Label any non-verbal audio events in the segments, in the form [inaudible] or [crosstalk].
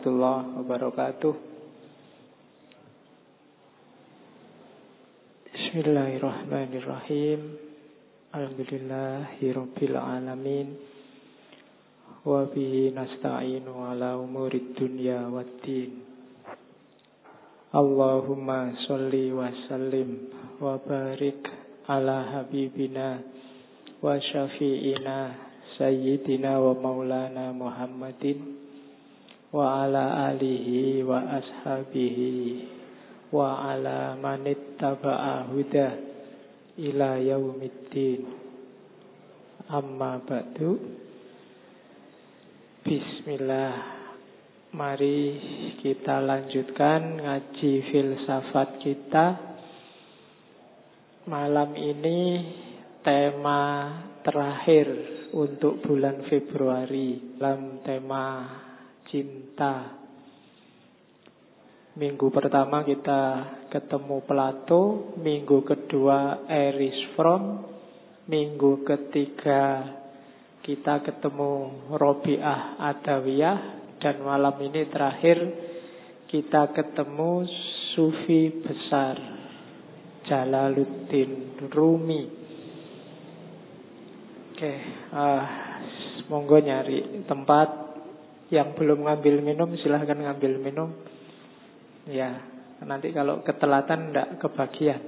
Warahmatullahi wabarakatuh. Bismillahirrahmanirrahim. Alhamdulillahirabbil alamin. Wa bihi nasta'inu ala umurid dunya waddin. Allahumma sholli wa sallim wa barik ala habibina wa syafi'ina sayyidina wa maulana Muhammadin wa ala alihi wa ashabihi. Wa ala manittaba'a huda ila yaumiddin. Amma ba'du. Bismillah. Mari kita lanjutkan ngaji filsafat kita. Malam ini tema terakhir untuk bulan Februari. Dalam tema cinta Minggu pertama kita ketemu Plato, minggu kedua Erich Fromm, minggu ketiga kita ketemu Robiah Adawiyah, dan malam ini terakhir kita ketemu Sufi besar Jalaluddin Rumi. Oke, uh, monggo nyari tempat yang belum ngambil minum silahkan ngambil minum. Ya, nanti kalau ketelatan tidak kebagian.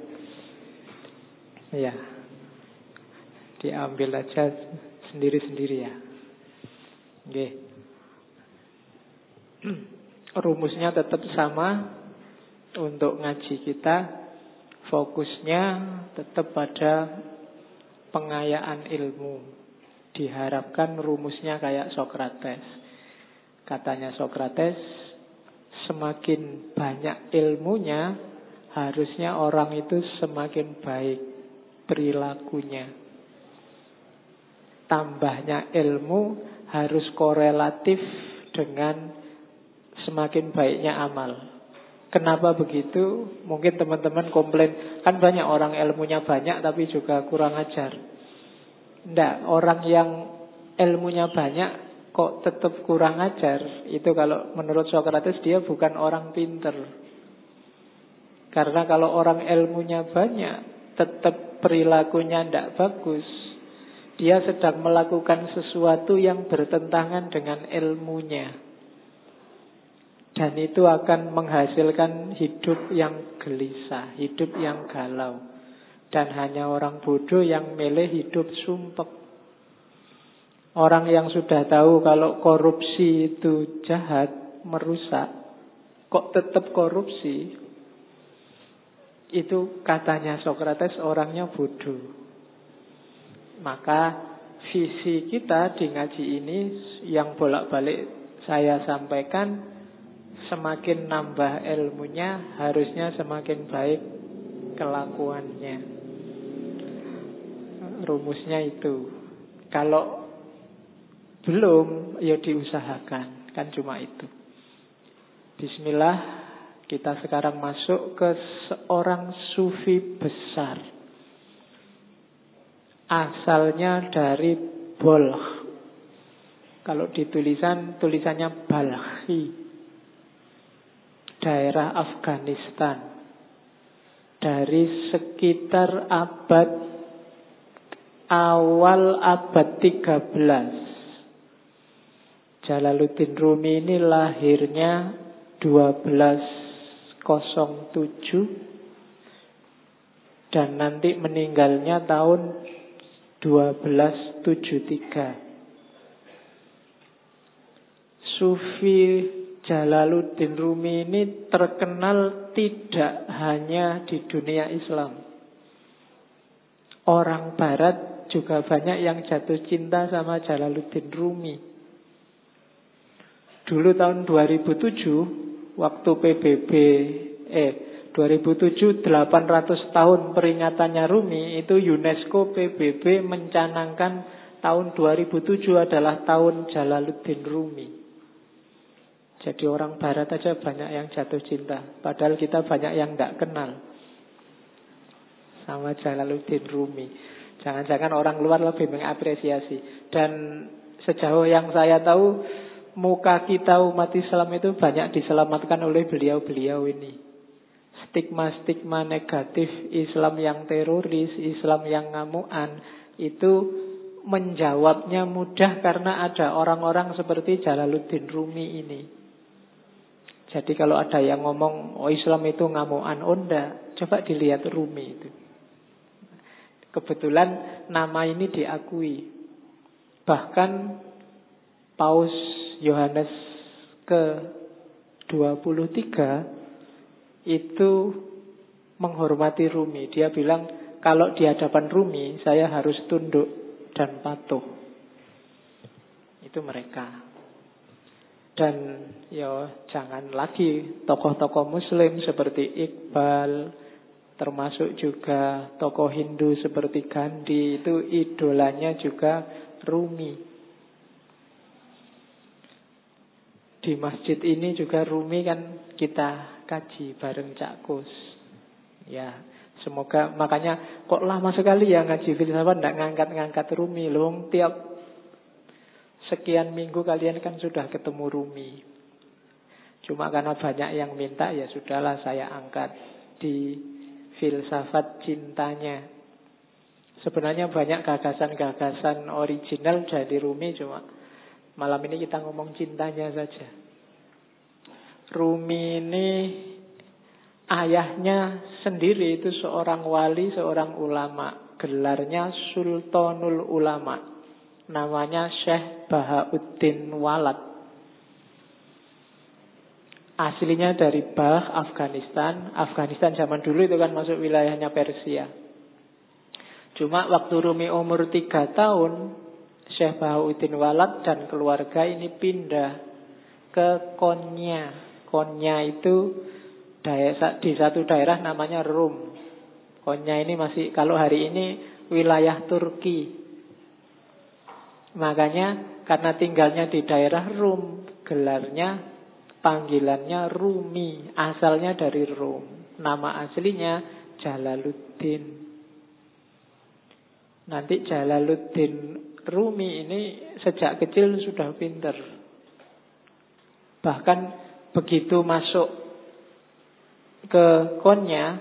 Ya, diambil aja sendiri-sendiri ya. Oke. [clears throat] Rumusnya tetap sama untuk ngaji kita. Fokusnya tetap pada pengayaan ilmu. Diharapkan rumusnya kayak Sokrates. Katanya Sokrates, semakin banyak ilmunya, harusnya orang itu semakin baik perilakunya. Tambahnya ilmu harus korelatif dengan semakin baiknya amal. Kenapa begitu? Mungkin teman-teman komplain, kan banyak orang ilmunya banyak tapi juga kurang ajar. Tidak, orang yang ilmunya banyak kok tetap kurang ajar. Itu kalau menurut Socrates dia bukan orang pinter. Karena kalau orang ilmunya banyak, tetap perilakunya tidak bagus. Dia sedang melakukan sesuatu yang bertentangan dengan ilmunya. Dan itu akan menghasilkan hidup yang gelisah, hidup yang galau. Dan hanya orang bodoh yang milih hidup sumpek. Orang yang sudah tahu kalau korupsi itu jahat, merusak, kok tetap korupsi? Itu katanya Socrates orangnya bodoh. Maka visi kita di ngaji ini yang bolak-balik saya sampaikan semakin nambah ilmunya harusnya semakin baik kelakuannya. Rumusnya itu. Kalau belum, ya diusahakan. Kan cuma itu. Bismillah, kita sekarang masuk ke seorang sufi besar. Asalnya dari Bolh. Kalau ditulisan, tulisannya Balhi. Daerah Afghanistan. Dari sekitar abad awal abad 13 Jalaluddin Rumi ini lahirnya 1207 dan nanti meninggalnya tahun 1273. Sufi Jalaluddin Rumi ini terkenal tidak hanya di dunia Islam. Orang barat juga banyak yang jatuh cinta sama Jalaluddin Rumi. Dulu tahun 2007 waktu PBB eh 2007 800 tahun peringatannya Rumi itu UNESCO PBB mencanangkan tahun 2007 adalah tahun Jalaluddin Rumi. Jadi orang barat aja banyak yang jatuh cinta. Padahal kita banyak yang tidak kenal. Sama Jalaluddin Rumi. Jangan-jangan orang luar lebih mengapresiasi. Dan sejauh yang saya tahu muka kita umat Islam itu banyak diselamatkan oleh beliau-beliau ini. Stigma-stigma negatif Islam yang teroris, Islam yang ngamuan itu menjawabnya mudah karena ada orang-orang seperti Jalaluddin Rumi ini. Jadi kalau ada yang ngomong oh Islam itu ngamuan onda, coba dilihat Rumi itu. Kebetulan nama ini diakui. Bahkan Paus Yohanes ke-23 itu menghormati Rumi. Dia bilang, kalau di hadapan Rumi, saya harus tunduk dan patuh. Itu mereka. Dan ya jangan lagi tokoh-tokoh muslim seperti Iqbal, termasuk juga tokoh Hindu seperti Gandhi, itu idolanya juga Rumi. Di masjid ini juga Rumi kan kita kaji bareng Cak Kus. Ya, semoga makanya kok lama sekali ya ngaji filsafat ndak ngangkat-ngangkat Rumi loh. Tiap sekian minggu kalian kan sudah ketemu Rumi. Cuma karena banyak yang minta ya sudahlah saya angkat di filsafat cintanya. Sebenarnya banyak gagasan-gagasan original dari Rumi cuma Malam ini kita ngomong cintanya saja. Rumi ini ayahnya sendiri itu seorang wali, seorang ulama. Gelarnya Sultanul Ulama. Namanya Syekh Bahauddin Walad. Aslinya dari Bah, Afghanistan. Afghanistan zaman dulu itu kan masuk wilayahnya Persia. Cuma waktu Rumi umur tiga tahun, Syekh Bahauddin Walad dan keluarga ini pindah ke Konya. Konya itu di satu daerah namanya Rum. Konya ini masih kalau hari ini wilayah Turki. Makanya karena tinggalnya di daerah Rum, gelarnya panggilannya Rumi, asalnya dari Rum. Nama aslinya Jalaluddin. Nanti Jalaluddin Rumi ini sejak kecil sudah pinter. Bahkan begitu masuk ke Konya,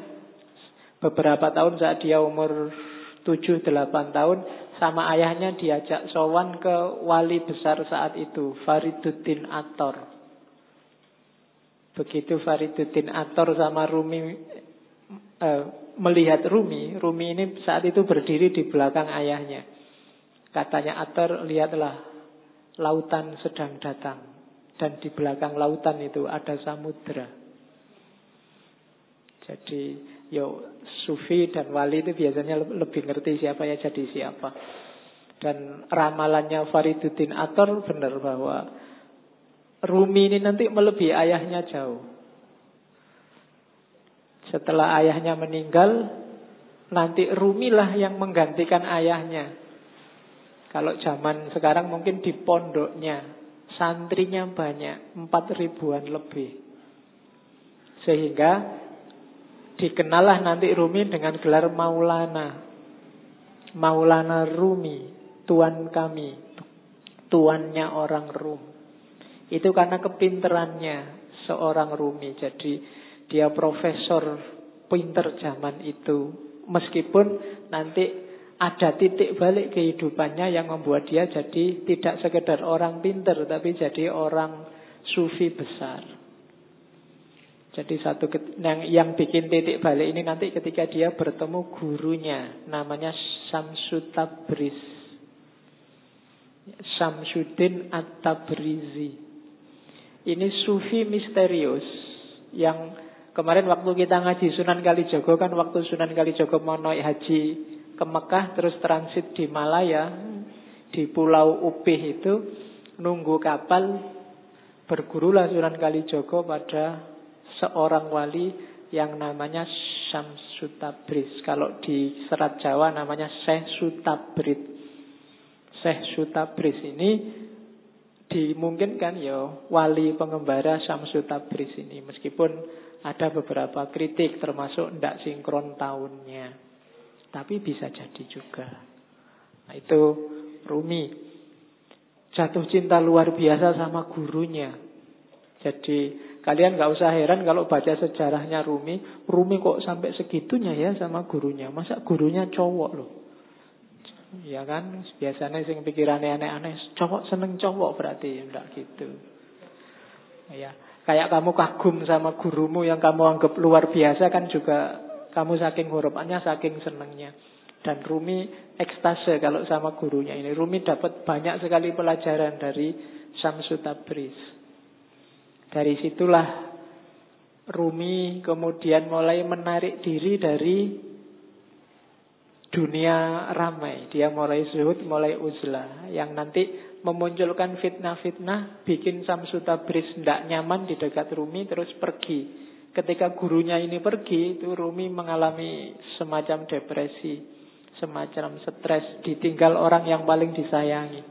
beberapa tahun saat dia umur 7-8 tahun, sama ayahnya diajak sowan ke wali besar saat itu, Fariduddin Ator. Begitu Fariduddin Ator sama Rumi eh, melihat Rumi, Rumi ini saat itu berdiri di belakang ayahnya. Katanya Atar, lihatlah lautan sedang datang. Dan di belakang lautan itu ada samudra. Jadi, yo sufi dan wali itu biasanya lebih ngerti siapa ya jadi siapa. Dan ramalannya Fariduddin Atar benar bahwa Rumi ini nanti melebihi ayahnya jauh. Setelah ayahnya meninggal, nanti Rumilah yang menggantikan ayahnya. Kalau zaman sekarang mungkin di pondoknya santrinya banyak, empat ribuan lebih. Sehingga dikenalah nanti Rumi dengan gelar Maulana. Maulana Rumi, tuan kami, tuannya orang Rum. Itu karena kepinterannya seorang Rumi. Jadi dia profesor pinter zaman itu. Meskipun nanti ada titik balik kehidupannya yang membuat dia jadi tidak sekedar orang pinter tapi jadi orang sufi besar. Jadi satu yang yang bikin titik balik ini nanti ketika dia bertemu gurunya namanya Samsud Tabriz. Samsudin At-Tabrizi. Ini sufi misterius yang kemarin waktu kita ngaji Sunan Kalijogo kan waktu Sunan Kalijogo mau naik haji ke Mekah terus transit di Malaya di Pulau Upih itu nunggu kapal bergurulah Sunan Kalijogo pada seorang wali yang namanya Syamsutabris. Kalau di Serat Jawa namanya Syekh Sutabrit. Syekh Sutabris ini dimungkinkan ya wali pengembara Syamsutabris ini meskipun ada beberapa kritik termasuk tidak sinkron tahunnya. Tapi bisa jadi juga. Nah, itu Rumi. jatuh cinta luar biasa sama gurunya. Jadi kalian nggak usah heran kalau baca sejarahnya Rumi, Rumi kok sampai segitunya ya sama gurunya. Masa gurunya cowok loh. Ya kan, biasanya sing pikirannya aneh-aneh, cowok seneng cowok berarti enggak gitu. Ya, kayak kamu kagum sama gurumu yang kamu anggap luar biasa kan juga kamu saking harapannya, saking senengnya. Dan Rumi ekstase kalau sama gurunya ini. Rumi dapat banyak sekali pelajaran dari Syamsu Tabriz. Dari situlah Rumi kemudian mulai menarik diri dari dunia ramai. Dia mulai zuhud, mulai uzlah. Yang nanti memunculkan fitnah-fitnah, bikin Samsu Tabriz tidak nyaman di dekat Rumi, terus pergi. Ketika gurunya ini pergi, itu Rumi mengalami semacam depresi, semacam stres, ditinggal orang yang paling disayangi.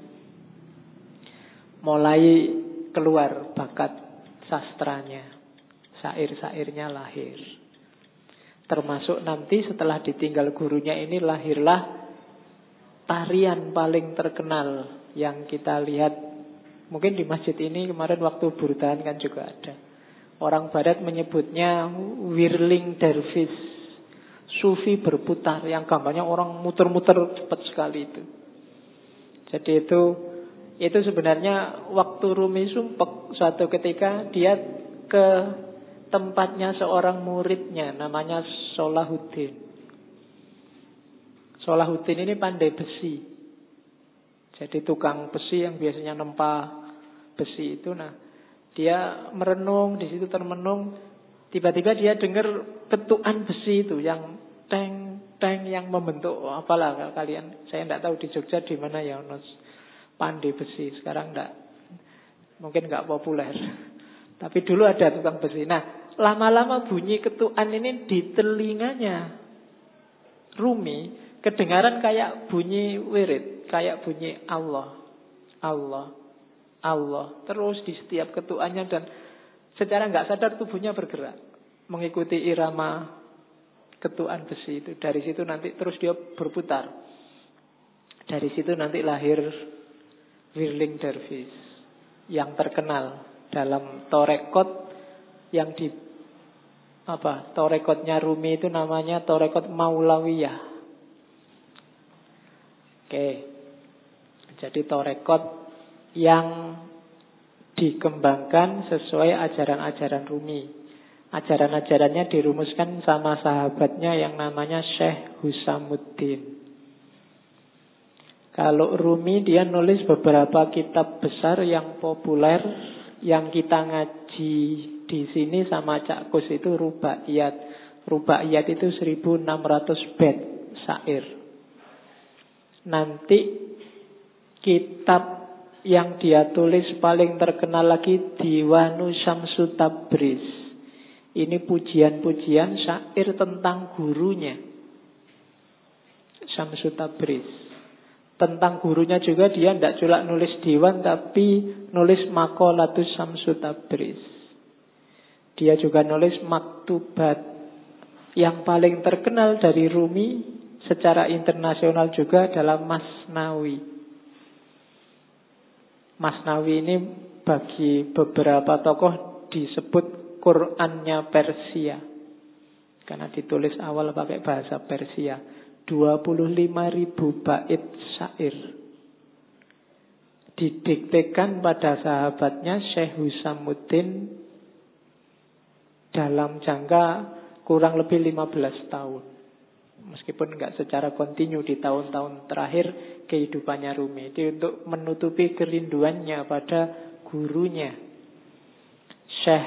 Mulai keluar bakat sastranya, sair-sairnya lahir. Termasuk nanti setelah ditinggal gurunya ini lahirlah tarian paling terkenal yang kita lihat mungkin di masjid ini kemarin waktu burdan kan juga ada. Orang barat menyebutnya whirling dervish. Sufi berputar yang gambarnya orang muter-muter cepat sekali itu. Jadi itu itu sebenarnya waktu Rumi sumpek suatu ketika dia ke tempatnya seorang muridnya namanya Solahuddin. Solahuddin ini pandai besi. Jadi tukang besi yang biasanya nempa besi itu nah dia merenung di situ termenung. Tiba-tiba dia dengar ketukan besi itu yang teng teng yang membentuk. Oh, apalah kalian saya tidak tahu di Jogja di mana ya nos pandai besi. Sekarang tidak mungkin nggak populer. [laughs] Tapi dulu ada tukang besi. Nah lama-lama bunyi ketukan ini di telinganya. Rumi kedengaran kayak bunyi wirid, kayak bunyi Allah, Allah, Allah. Terus di setiap ketukannya dan secara nggak sadar tubuhnya bergerak mengikuti irama ketuan besi itu. Dari situ nanti terus dia berputar. Dari situ nanti lahir Wirling Dervish yang terkenal dalam torekot yang di apa torekotnya Rumi itu namanya torekot Maulawiyah. Oke, jadi torekot yang dikembangkan sesuai ajaran-ajaran Rumi. Ajaran-ajarannya dirumuskan sama sahabatnya yang namanya Syekh Husamuddin. Kalau Rumi dia nulis beberapa kitab besar yang populer yang kita ngaji di sini sama Cak Kus itu rubaiyat. Rubaiyat itu 1600 bed syair. Nanti kitab yang dia tulis paling terkenal lagi Diwanu Syamsu Tabriz. Ini pujian-pujian syair tentang gurunya. Syamsu Tabriz. Tentang gurunya juga dia tidak cuma nulis diwan tapi nulis makolatus Syamsu Tabriz. Dia juga nulis maktubat yang paling terkenal dari Rumi secara internasional juga adalah Masnawi. Masnawi ini bagi beberapa tokoh disebut Qurannya Persia. Karena ditulis awal pakai bahasa Persia. 25 ribu bait syair. Didiktekan pada sahabatnya Syekh Husamuddin dalam jangka kurang lebih 15 tahun. Meskipun nggak secara kontinu di tahun-tahun terakhir kehidupannya Rumi. Itu untuk menutupi kerinduannya pada gurunya. Syekh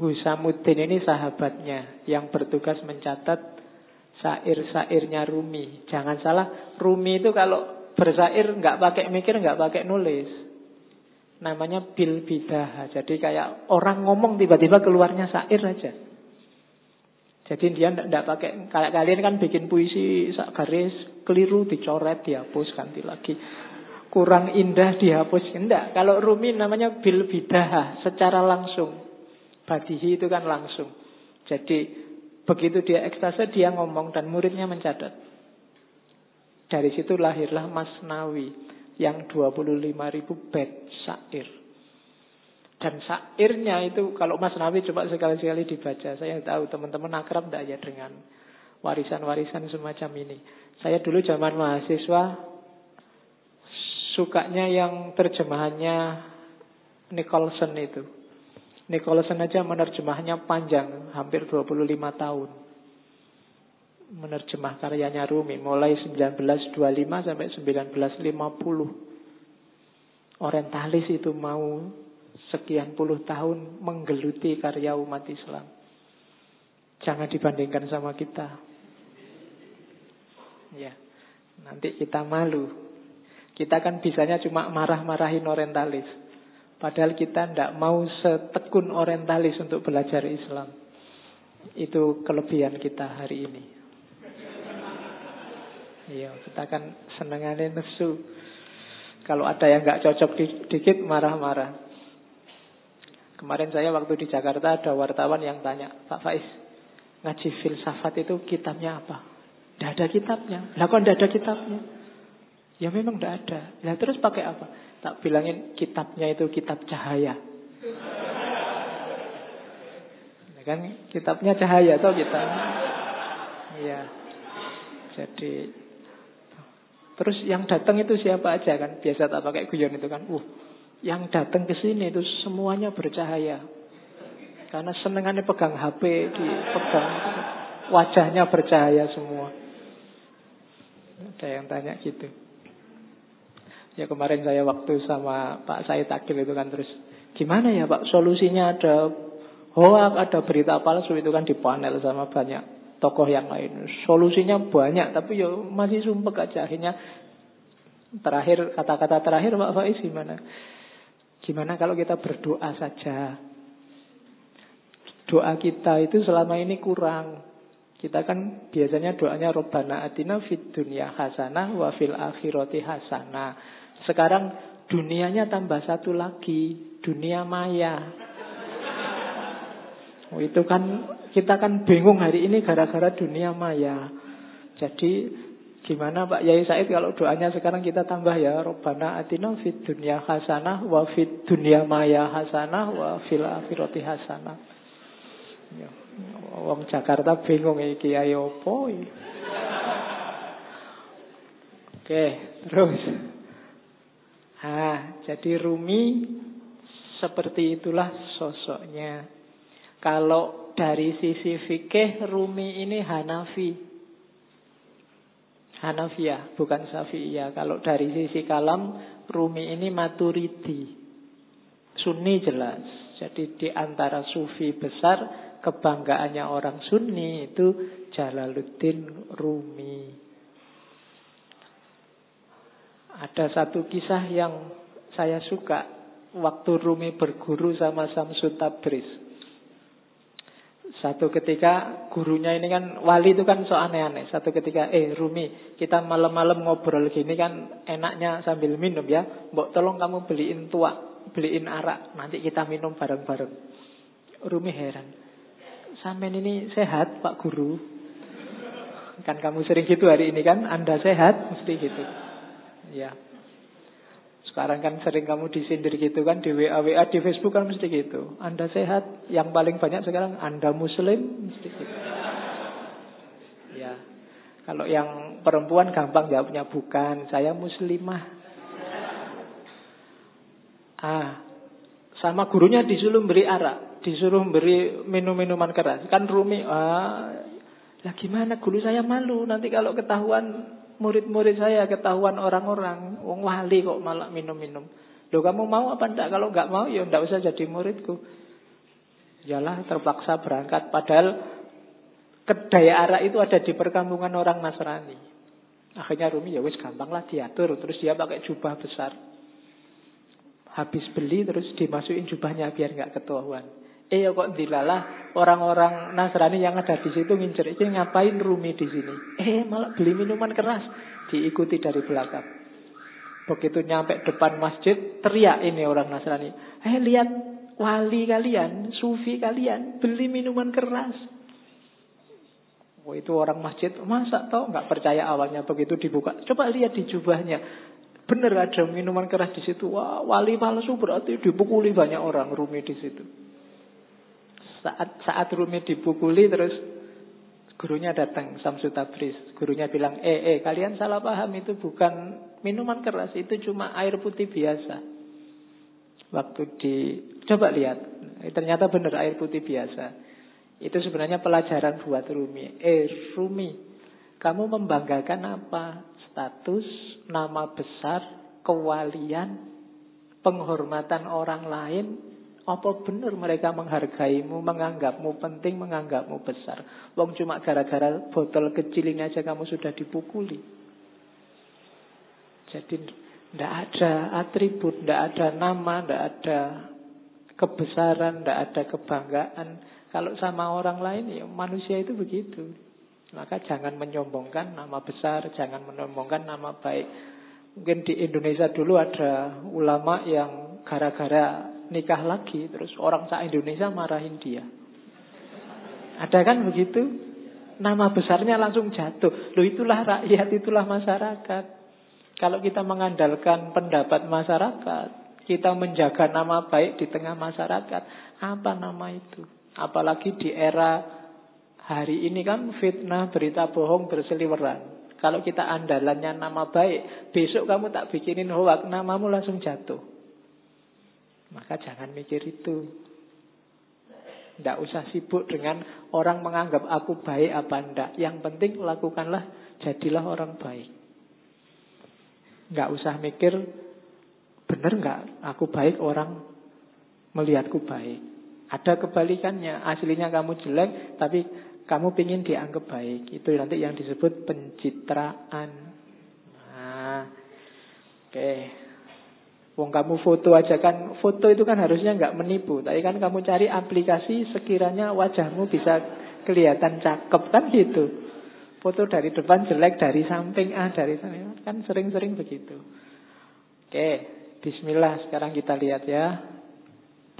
Husamuddin ini sahabatnya yang bertugas mencatat sair-sairnya Rumi. Jangan salah, Rumi itu kalau bersair nggak pakai mikir, nggak pakai nulis namanya bil bidah. Jadi kayak orang ngomong tiba-tiba keluarnya sair aja. Jadi dia tidak pakai kayak kalian kan bikin puisi sak garis keliru dicoret dihapus ganti lagi. Kurang indah dihapus. Enggak, kalau Rumi namanya bil bidah secara langsung. Badihi itu kan langsung. Jadi begitu dia ekstase dia ngomong dan muridnya mencatat. Dari situ lahirlah Mas Nawi yang 25 ribu bed syair. Dan syairnya itu kalau Mas Nabi coba sekali-sekali dibaca. Saya tahu teman-teman akrab tidak ya dengan warisan-warisan semacam ini. Saya dulu zaman mahasiswa sukanya yang terjemahannya Nicholson itu. Nicholson aja menerjemahnya panjang, hampir 25 tahun. Menerjemah karyanya Rumi mulai 1925 sampai 1950. Orientalis itu mau sekian puluh tahun menggeluti karya umat Islam. Jangan dibandingkan sama kita. Ya, nanti kita malu. Kita kan bisanya cuma marah-marahin orientalis. Padahal kita tidak mau setekun orientalis untuk belajar Islam. Itu kelebihan kita hari ini. Iya, kita kan senengannya nesu. Kalau ada yang nggak cocok dikit marah-marah. Kemarin saya waktu di Jakarta ada wartawan yang tanya, Pak Faiz, ngaji filsafat itu kitabnya apa? Tidak ada kitabnya. Lah kok tidak ada kitabnya? Ya memang tidak ada. Lah terus pakai apa? Tak bilangin kitabnya itu kitab cahaya. [laughs] Ya kan kitabnya cahaya atau kita? Iya. Jadi terus yang datang itu siapa aja kan? Biasa tak pakai guyon itu kan. Uh, yang datang ke sini itu semuanya bercahaya. Karena senengannya pegang HP, dipegang wajahnya bercahaya semua. Ada yang tanya gitu. Ya kemarin saya waktu sama Pak Said Akil itu kan terus gimana ya Pak solusinya ada hoak, ada berita palsu itu kan di panel sama banyak tokoh yang lain. Solusinya banyak tapi ya masih sumpek aja akhirnya terakhir kata-kata terakhir Pak Faiz gimana? Gimana kalau kita berdoa saja? Doa kita itu selama ini kurang. Kita kan biasanya doanya Robbana atina fid dunya hasanah wa fil akhirati hasanah. Sekarang dunianya tambah satu lagi, dunia maya. Oh, itu kan kita kan bingung hari ini gara-gara dunia maya. Jadi gimana Pak Yai Said kalau doanya sekarang kita tambah ya Robbana atina fid dunya hasanah wa fid dunya maya hasanah wa fil akhirati hasanah. Ya. Wong Jakarta bingung iki ayo opo. Oke, terus. Ah, jadi Rumi seperti itulah sosoknya. Kalau dari sisi fikih Rumi ini Hanafi. Hanafiyah, bukan Syafi'iyah. Kalau dari sisi kalam Rumi ini Maturidi. Sunni jelas. Jadi di antara sufi besar kebanggaannya orang Sunni itu Jalaluddin Rumi. Ada satu kisah yang saya suka waktu Rumi berguru sama Samsud Tabriz. Satu ketika gurunya ini kan wali itu kan so aneh-aneh. Satu ketika eh Rumi kita malam-malam ngobrol gini kan enaknya sambil minum ya. Mbok tolong kamu beliin tua, beliin arak. Nanti kita minum bareng-bareng. Rumi heran. Sampai ini sehat Pak Guru. Kan kamu sering gitu hari ini kan. Anda sehat mesti gitu. Ya. Sekarang kan sering kamu disindir gitu kan di WA WA di Facebook kan mesti gitu. Anda sehat, yang paling banyak sekarang Anda muslim mesti gitu. Ya. Kalau yang perempuan gampang jawabnya bukan, saya muslimah. Ah, sama gurunya disuruh beri arak, disuruh beri minum-minuman keras. Kan Rumi, ah, lah gimana guru saya malu nanti kalau ketahuan murid-murid saya ketahuan orang-orang, wong wali kok malah minum-minum. Loh kamu mau apa enggak? Kalau enggak mau ya enggak usah jadi muridku. Yalah terpaksa berangkat padahal kedai arak itu ada di perkampungan orang Nasrani. Akhirnya Rumi ya wis gampang lah diatur terus dia pakai jubah besar. Habis beli terus dimasukin jubahnya biar nggak ketahuan. Eh kok dilalah orang-orang Nasrani yang ada di situ ngincer ini ngapain Rumi di sini? Eh malah beli minuman keras diikuti dari belakang. Begitu nyampe depan masjid teriak ini orang Nasrani. Eh lihat wali kalian, sufi kalian beli minuman keras. Oh itu orang masjid masa tau nggak percaya awalnya begitu dibuka. Coba lihat di jubahnya benar ada minuman keras di situ. Wah, wali palsu berarti dipukuli banyak orang Rumi di situ. Saat saat Rumi dipukuli terus gurunya datang Samsu Tabriz. Gurunya bilang, "Eh, eh, kalian salah paham itu bukan minuman keras, itu cuma air putih biasa." Waktu di coba lihat, ternyata benar air putih biasa. Itu sebenarnya pelajaran buat Rumi. Eh, Rumi, kamu membanggakan apa? status, nama besar, kewalian, penghormatan orang lain, apa benar mereka menghargaimu, menganggapmu penting, menganggapmu besar? Wong cuma gara-gara botol kecil ini aja kamu sudah dipukuli. Jadi tidak ada atribut, tidak ada nama, tidak ada kebesaran, tidak ada kebanggaan. Kalau sama orang lain ya manusia itu begitu. Maka jangan menyombongkan nama besar, jangan menyombongkan nama baik. Mungkin di Indonesia dulu ada ulama yang gara-gara nikah lagi, terus orang sa Indonesia marahin dia. Ada kan begitu? Nama besarnya langsung jatuh. Loh itulah rakyat, itulah masyarakat. Kalau kita mengandalkan pendapat masyarakat, kita menjaga nama baik di tengah masyarakat, apa nama itu? Apalagi di era Hari ini kan fitnah, berita bohong berseliweran. Kalau kita andalannya nama baik, besok kamu tak bikinin hoak, namamu langsung jatuh. Maka jangan mikir itu. Tidak usah sibuk dengan orang menganggap aku baik apa enggak. Yang penting lakukanlah, jadilah orang baik. Nggak usah mikir, benar nggak aku baik orang melihatku baik. Ada kebalikannya, aslinya kamu jelek, tapi kamu ingin dianggap baik. Itu nanti yang disebut pencitraan. Nah, oke. Okay. Wong kamu foto aja kan, foto itu kan harusnya nggak menipu. Tapi kan kamu cari aplikasi sekiranya wajahmu bisa kelihatan cakep kan gitu. Foto dari depan jelek, dari samping ah, dari samping kan sering-sering begitu. Oke, Bismillah sekarang kita lihat ya.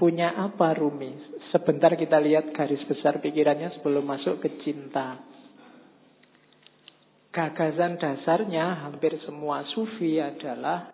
Punya apa Rumi? Sebentar kita lihat garis besar pikirannya sebelum masuk ke cinta. Gagasan dasarnya hampir semua sufi adalah